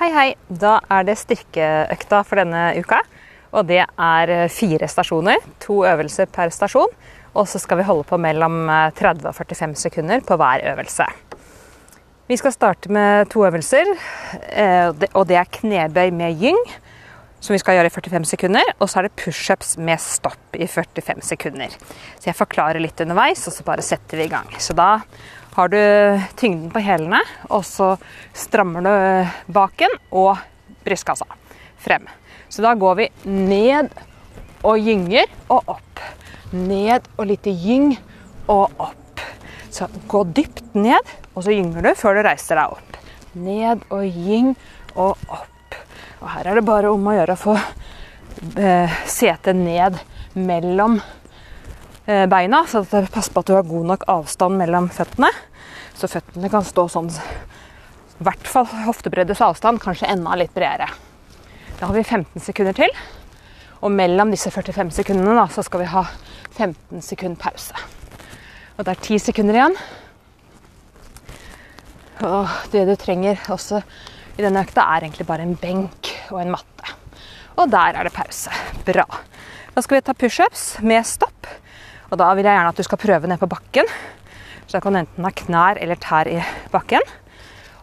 Hei, hei. Da er det styrkeøkta for denne uka. Og det er fire stasjoner. To øvelser per stasjon. Og så skal vi holde på mellom 30 og 45 sekunder på hver øvelse. Vi skal starte med to øvelser. Og det er knebøy med gyng, som vi skal gjøre i 45 sekunder. Og så er det pushups med stopp i 45 sekunder. Så jeg forklarer litt underveis, og så bare setter vi i gang. Så da har du tyngden på hælene, og så strammer du baken og brystkassa frem. Så da går vi ned og gynger og opp. Ned og lite gyng og opp. Så gå dypt ned, og så gynger du før du reiser deg opp. Ned og gyng og opp. Og her er det bare om å gjøre å få eh, setet ned mellom eh, beina, så pass på at du har god nok avstand mellom føttene. Så føttene kan stå sånn i hvert fall hoftebreddes avstand, kanskje enda litt bredere. Da har vi 15 sekunder til. Og mellom disse 45 sekundene da, så skal vi ha 15 sekund pause. Og det er 10 sekunder igjen. Og det du trenger også i denne økta, er egentlig bare en benk og en matte. Og der er det pause. Bra. Da skal vi ta pushups med stopp. Og da vil jeg gjerne at du skal prøve ned på bakken. Så da kan du enten ha knær eller tær i bakken.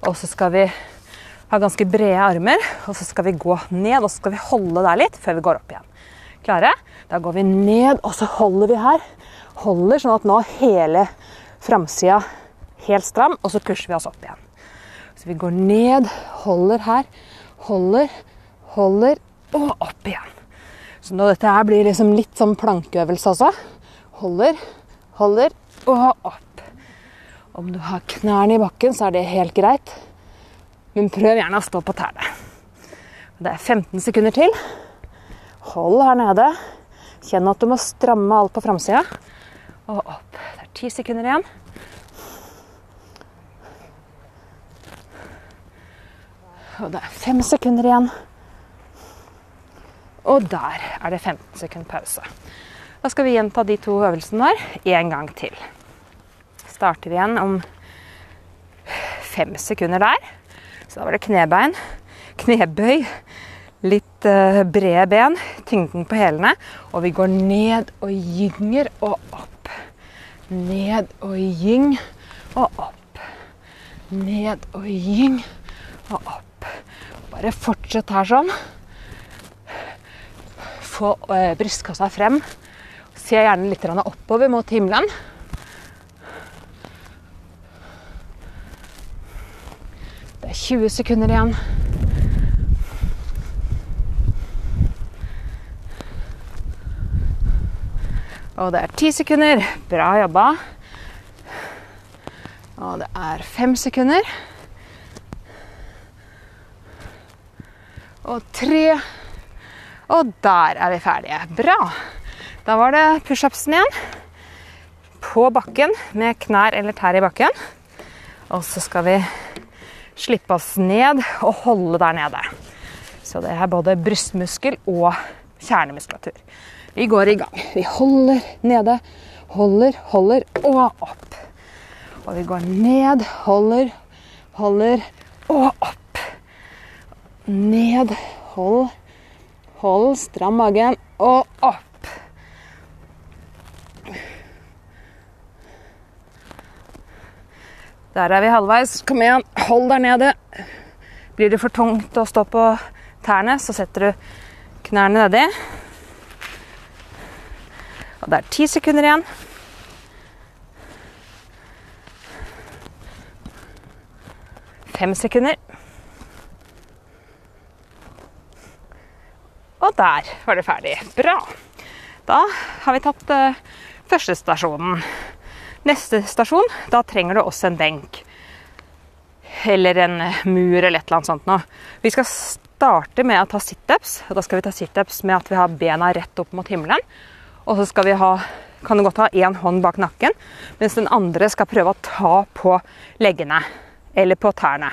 Og så skal vi ha ganske brede armer, og så skal vi gå ned og så skal vi holde der litt før vi går opp igjen. Klare? Da går vi ned, og så holder vi her. Holder sånn at nå hele framsida helt stram, og så pusher vi oss opp igjen. Så vi går ned, holder her, holder, holder og opp igjen. Så nå dette her blir liksom litt sånn plankeøvelse også. Holder, holder og opp. Om du har knærne i bakken, så er det helt greit. Men prøv gjerne å stå på tærne. Det er 15 sekunder til. Hold her nede. Kjenn at du må stramme alt på framsida. Og opp. Det er 10 sekunder igjen. Og det er 5 sekunder igjen. Og der er det 15 sekunder pause. Da skal vi gjenta de to øvelsene der en gang til starter igjen om fem sekunder der. Så da var det knebein, knebøy, litt uh, brede ben, tyngden på hælene. Og vi går ned og gynger og opp. Ned og gyng og opp. Ned og gyng og opp. Bare fortsett her sånn. Få uh, brystkassa frem. Se gjerne litt oppover mot himmelen. Det er 20 sekunder igjen. Og det er 10 sekunder. Bra jobba. Og det er 5 sekunder. Og 3. Og der er vi ferdige. Bra. Da var det pushupsen igjen. På bakken med knær eller tær i bakken. Og så skal vi slippe oss ned og holde der nede. Så det er både brystmuskel og kjernemuskulatur. Vi går i gang. Vi holder nede, holder, holder og opp. Og vi går ned, holder, holder og opp. Ned, hold, hold, stram magen og opp. Der er vi halvveis. Kom igjen, hold der nede. Blir det for tungt å stå på tærne, så setter du knærne nedi. Og det er ti sekunder igjen. Fem sekunder. Og der var det ferdig. Bra. Da har vi tatt uh, første stasjonen. Neste stasjon, da trenger du også en benk. Eller en mur eller et eller annet sånt noe. Vi skal starte med å ta situps. Da skal vi ta situps med at vi har bena rett opp mot himmelen. Og så skal vi ha kan du godt ha én hånd bak nakken, mens den andre skal prøve å ta på leggene. Eller på tærne.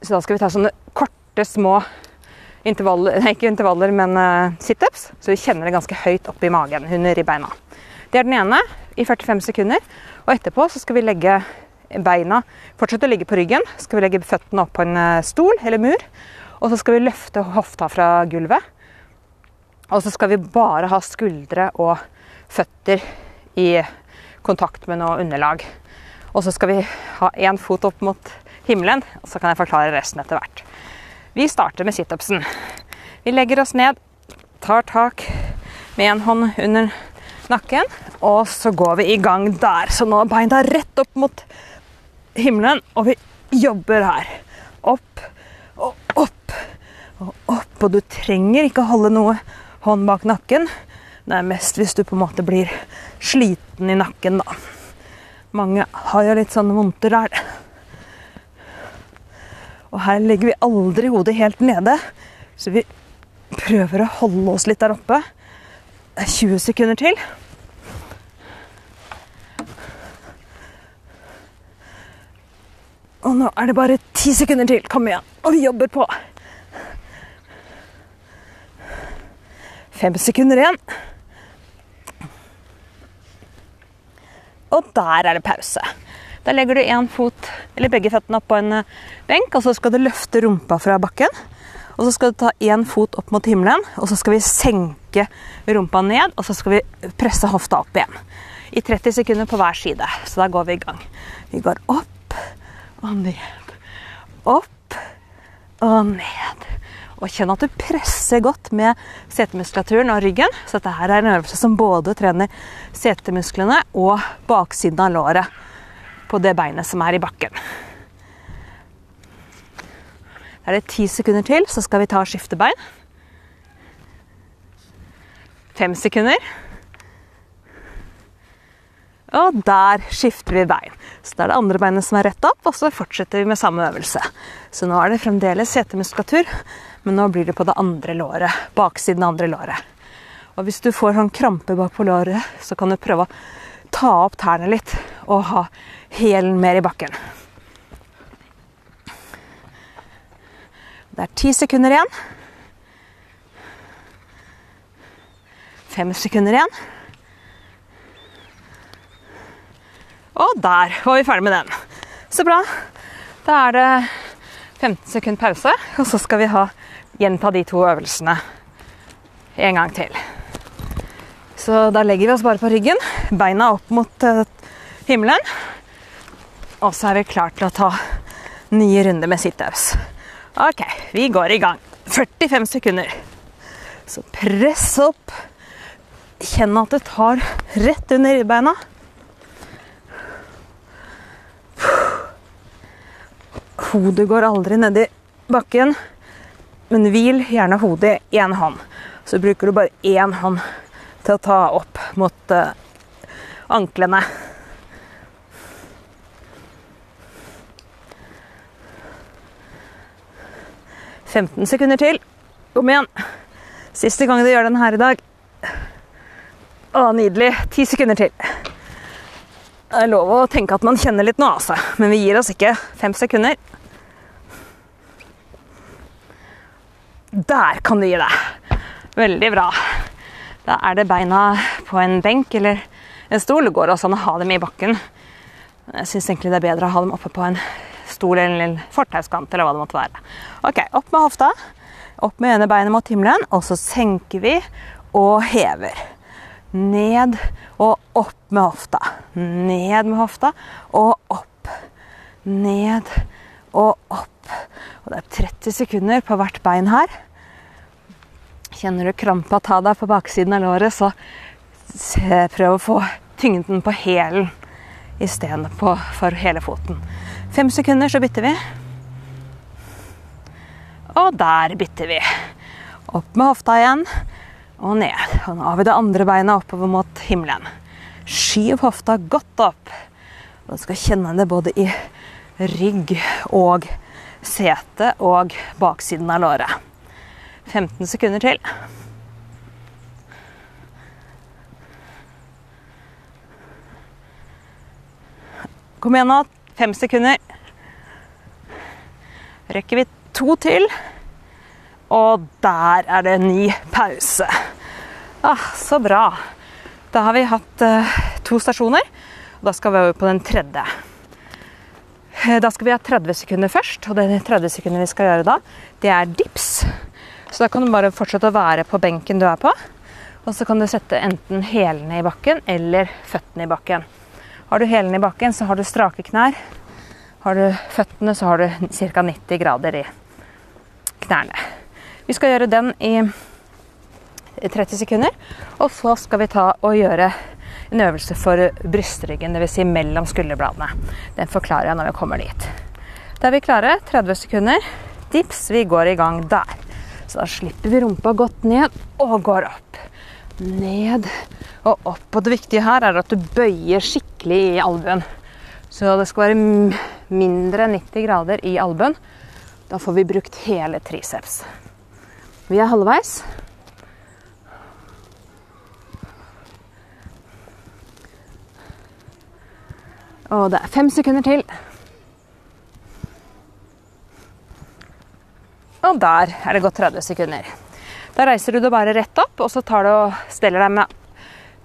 Så da skal vi ta sånne korte, små intervaller, ikke intervaller, men uh, situps. Så vi kjenner det ganske høyt opp i magen, under ribbeina. Det er den ene i 45 sekunder. Og etterpå så skal vi legge beina fortsette å ligge på ryggen. Skal vi legge føttene opp på en eh, stol eller mur. Og så skal vi løfte hofta fra gulvet. Og så skal vi bare ha skuldre og føtter i kontakt med noe underlag. Og så skal vi ha én fot opp mot himmelen, og så kan jeg forklare resten etter hvert. Vi starter med situpsen. Vi legger oss ned, tar tak med en hånd under nakken, og så går vi i gang der. Så nå er beina rett opp mot himmelen, og vi jobber her. Opp og opp og opp. Og du trenger ikke holde noe hånd bak nakken. Det er mest hvis du på en måte blir sliten i nakken, da. Mange har jo litt sånne vondter der. Og her legger vi aldri hodet helt nede, så vi prøver å holde oss litt der oppe. 20 sekunder til. Og nå er det bare ti sekunder til. Kom igjen. Og vi jobber på. Fem sekunder igjen. Og der er det pause. Da legger du én fot, eller begge føttene opp på en eh, benk, og så skal du løfte rumpa fra bakken. Og så skal du ta én fot opp mot himmelen, og så skal vi senke rumpa ned. Og så skal vi presse hofta opp igjen. I 30 sekunder på hver side. Så da går vi i gang. Vi går opp og ned. Opp og ned. Og kjenn at du presser godt med setemuskulaturen og ryggen. Så dette her er en øvelse som både trener setemusklene og baksiden av låret på det beinet som er i bakken. Da er det ti sekunder til, så skal vi ta og skifte bein. Fem sekunder. Og der skifter vi bein. Så da er det andre beinet som er rett opp, og så fortsetter vi med samme øvelse. Så nå er det fremdeles setemuskulatur, men nå blir det på det andre låret. Baksiden av andre låret. Og hvis du får sånn krampe bak på låret, så kan du prøve å ta opp tærne litt og ha hælen mer i bakken. Det er ti sekunder igjen. Fem sekunder igjen. Og der var vi ferdig med den. Så bra. Da er det 15 sekunder pause, og så skal vi ha, gjenta de to øvelsene en gang til. Så da legger vi oss bare på ryggen, beina opp mot uh, himmelen. Og så er vi klare til å ta nye runder med situps. Ok, vi går i gang. 45 sekunder. Så press opp. Kjenn at det tar rett under ribbeina. Hodet går aldri nedi bakken, men hvil gjerne hodet i én hånd. Så bruker du bare én hånd til å ta opp mot uh, anklene. Femten sekunder til. Kom igjen. Siste gang du gjør den her i dag. Å, nydelig. Ti sekunder til. Det er lov å tenke at man kjenner litt nå, altså. Men vi gir oss ikke. Fem sekunder. Der kan du gi deg. Veldig bra. Da er det beina på en benk eller en stol. Det går også an å ha dem i bakken. Jeg syns egentlig det er bedre å ha dem oppe på en stol eller en fortauskant eller hva det måtte være. Ok, opp med hofta. Opp med ene beinet mot himmelen, og så senker vi og hever. Ned og opp med hofta. Ned med hofta og opp. Ned og opp. Og det er 30 sekunder på hvert bein her. Kjenner du krampa ta deg på baksiden av låret, så prøv å få tyngden på hælen istedenfor for hele foten. Fem sekunder, så bytter vi. Og der bytter vi. Opp med hofta igjen og ned. Og nå har vi det andre beinet oppover mot himmelen. Skyv hofta godt opp. Og du skal kjenne det både i rygg og sete og baksiden av låret. 15 sekunder til. Kom igjen nå. Fem sekunder. Rekker vi to til. Og der er det ny pause. Ah, så bra. Da har vi hatt uh, to stasjoner, og da skal vi over på den tredje. Eh, Da skal vi ha 30 sekunder først, og det 30 sekunder vi skal gjøre da, det er dips. Så da kan du bare fortsette å være på benken du er på. Og så kan du sette enten hælene i bakken eller føttene i bakken. Har du hælene i bakken, så har du strake knær. Har du føttene, så har du ca. 90 grader i knærne. Vi skal gjøre den i 30 sekunder. Og så skal vi ta og gjøre en øvelse for brystryggen, dvs. Si mellom skulderbladene. Den forklarer jeg når vi kommer dit. Da er vi klare. 30 sekunder. Dips. Vi går i gang der. Så da slipper vi rumpa godt ned og går opp. Ned og opp. Og det viktige her er at du bøyer skikkelig i albuen. Så det skal være mindre enn 90 grader i albuen. Da får vi brukt hele triceps. Vi er halvveis. Og det er fem sekunder til. Og der er det gått 30 sekunder. Da reiser du deg bare rett opp, og så tar du og steller deg med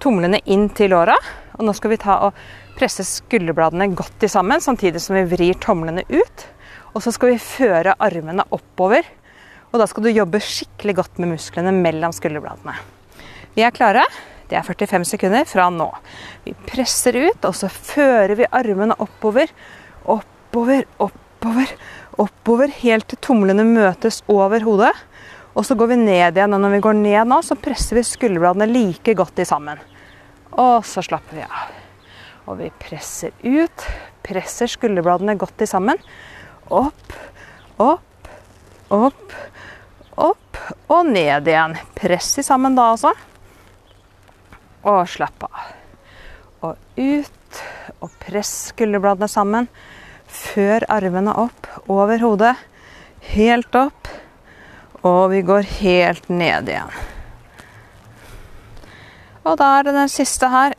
tomlene inn til låra. Og nå skal vi ta og presse skulderbladene godt i sammen, samtidig som vi vrir tomlene ut. Og så skal vi føre armene oppover. Og da skal du jobbe skikkelig godt med musklene mellom skulderbladene. Vi er klare. Det er 45 sekunder fra nå. Vi presser ut, og så fører vi armene oppover. Oppover, oppover, oppover, helt til tomlene møtes over hodet. Og så går vi ned igjen, og når vi går ned nå, så presser vi skulderbladene like godt i sammen. Og så slapper vi av. Og vi presser ut. Presser skulderbladene godt i sammen. Opp, opp, opp, opp og ned igjen. Press i sammen da, altså. Og slapp av. Og ut, og press skulderbladene sammen. Før armene opp over hodet. Helt opp. Og vi går helt ned igjen. Og da er det den siste her.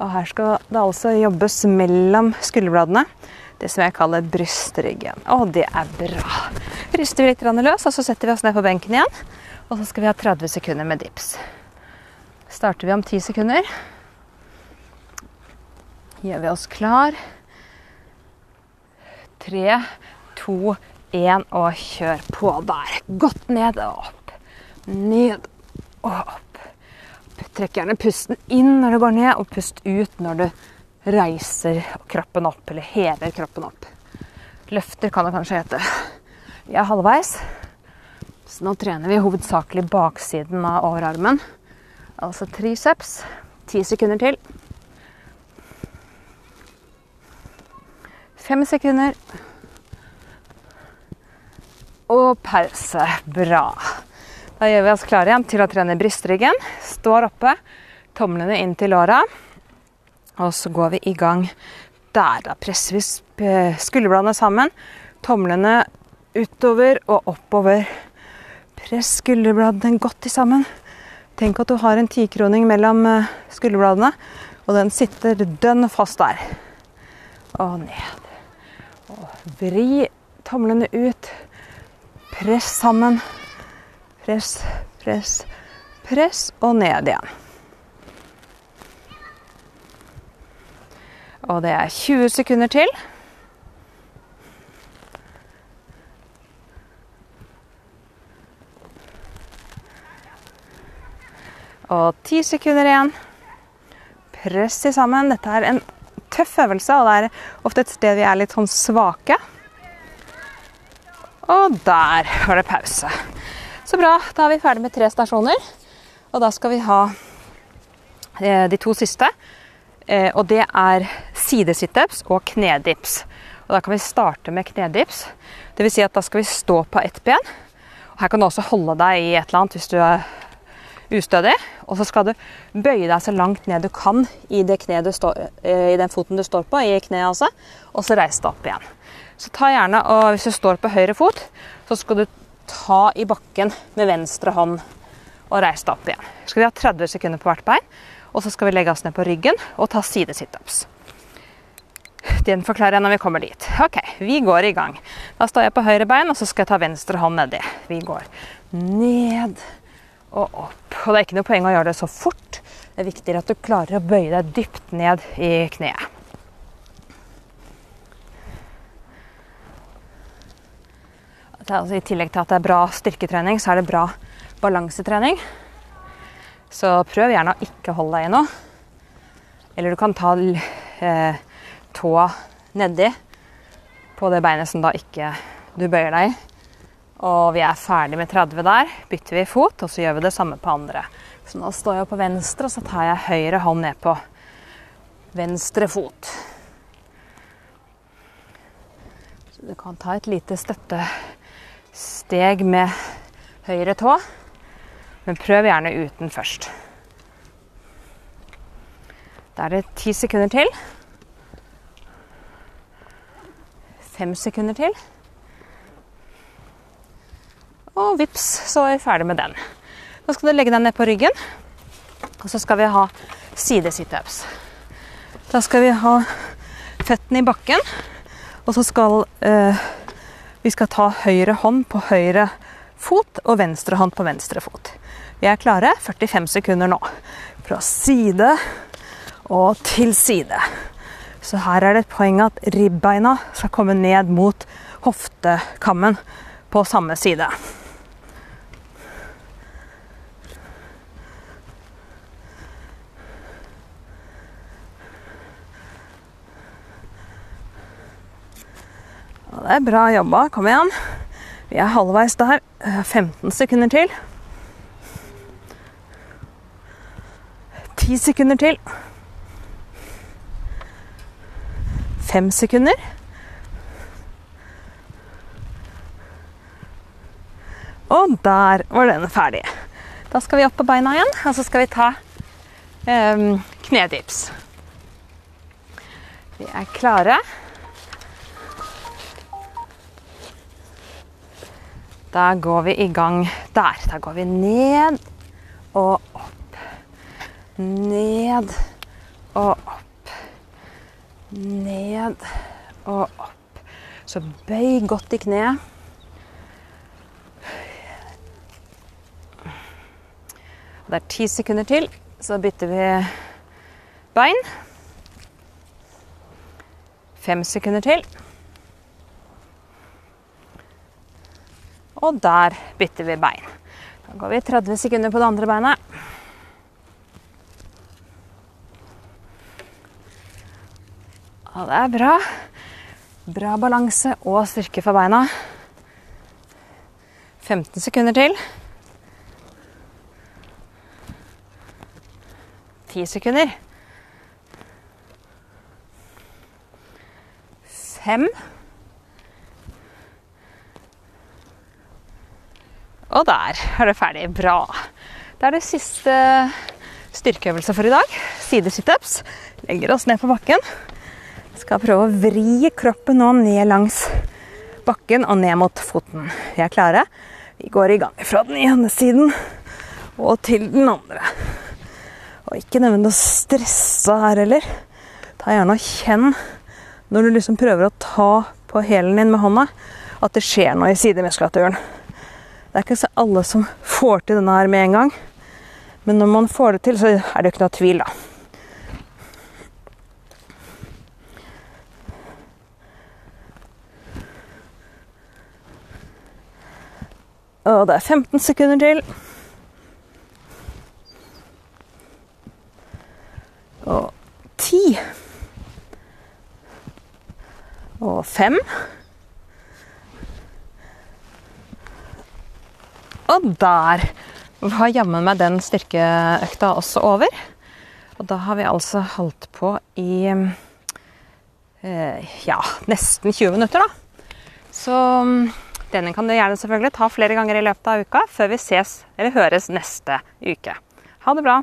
Og her skal det altså jobbes mellom skulderbladene. Det som jeg kaller brystryggen. Og det er bra. Rister vi litt løs, og så setter vi oss ned på benken igjen. Og så skal vi ha 30 sekunder med dips. Starter vi om 10 sekunder. Gjør vi oss klar. Tre, to, én og kjør på der. Godt ned og opp. Ned og opp. Trekk gjerne pusten inn når du går ned, og pust ut når du reiser kroppen opp, eller hever kroppen opp. Løfter kan det kanskje hete. Vi er halvveis, så nå trener vi hovedsakelig baksiden av overarmen. Altså triceps. Ti sekunder til. Fem sekunder. Og pause. Bra. Da gjør vi oss klare igjen til å trene brystryggen. Står oppe, tomlene inn til låra. Og så går vi i gang der. Da presser vi skulderbladene sammen. Tomlene utover og oppover. Press skulderbladene godt sammen. Tenk at du har en tikroning mellom eh, skulderbladene, og den sitter dønn fast der. Og ned. Og vri tomlene ut. Press sammen. Press, press, press, og ned igjen. Og det er 20 sekunder til. Og ti sekunder igjen. Press de sammen. Dette er en tøff øvelse, og det er ofte et sted vi er litt sånn svake. Og der var det pause. Så bra. Da er vi ferdig med tre stasjoner. Og da skal vi ha eh, de to siste. Eh, og det er sidesitups og knedips. Og da kan vi starte med knedips. Dvs. Si at da skal vi stå på ett ben. Og her kan du også holde deg i et eller annet hvis du ustødig. Og så skal du bøye deg så langt ned du kan i, står, eh, i den foten du står på, i kneet altså. Og så reise deg opp igjen. Så ta gjerne, og hvis du står på høyre fot, så skal du ta i bakken med venstre hånd og reise deg opp igjen. Så skal vi ha 30 sekunder på hvert bein. Og så skal vi legge oss ned på ryggen og ta sidesitups. Den forklarer jeg når vi kommer dit. Ok, vi går i gang. Da står jeg på høyre bein, og så skal jeg ta venstre hånd nedi. Vi går ned og opp. Og det er ikke noe poeng å gjøre det så fort. Det er viktigere at du klarer å bøye deg dypt ned i kneet. Altså, I tillegg til at det er bra styrketrening, så er det bra balansetrening. Så prøv gjerne å ikke holde deg i noe. Eller du kan ta eh, tåa nedi på det beinet som da ikke du bøyer deg i. Og vi er ferdig med 30 der. Bytter vi fot, og så gjør vi det samme på andre. Så nå står jeg på venstre, og så tar jeg høyre hånd ned på venstre fot. Så du kan ta et lite støttesteg med høyre tå, men prøv gjerne uten først. Da er det ti sekunder til. Fem sekunder til. Og vips, så er vi ferdig med den. Nå skal du legge deg ned på ryggen, og så skal vi ha sidesitups. Da skal vi ha føttene i bakken, og så skal eh, vi skal ta høyre hånd på høyre fot og venstre hånd på venstre fot. Vi er klare. 45 sekunder nå. Fra side og til side. Så her er det et poeng at ribbeina skal komme ned mot hoftekammen på samme side. Det er bra jobba. Kom igjen. Vi er halvveis der. 15 sekunder til. 10 sekunder til. 5 sekunder. Og der var den ferdig. Da skal vi opp på beina igjen, og så skal vi ta um, knedips. Vi er klare. Da går vi i gang der. Da går vi ned og opp. Ned og opp. Ned og opp. Så bøy godt i kneet. Det er ti sekunder til, så bytter vi bein. Fem sekunder til. Og der bytter vi bein. Da går vi 30 sekunder på det andre beinet. Og det er bra. Bra balanse og styrke for beina. 15 sekunder til. 10 sekunder. 5 Og der er det ferdig. Bra. Det er det siste styrkeøvelse for i dag. Sidesitups. Legger oss ned på bakken. Skal prøve å vri kroppen nå ned langs bakken og ned mot foten. Vi er klare. Vi går i gang fra den ene siden og til den andre. Og ikke å stresse her heller. Ta gjerne og kjenn når du liksom prøver å ta på hælen din med hånda, at det skjer noe i sidemuskulaturen. Det er ikke så alle som får til denne her med en gang. Men når man får det til, så er det jo ikke noe tvil, da. Og det er 15 sekunder til. Og 10. Og 5. der var jammen meg den styrkeøkta også over. Og da har vi altså holdt på i eh, ja, nesten 20 minutter, da. Så denne kan du gjerne selvfølgelig ta flere ganger i løpet av uka før vi ses eller høres neste uke. Ha det bra.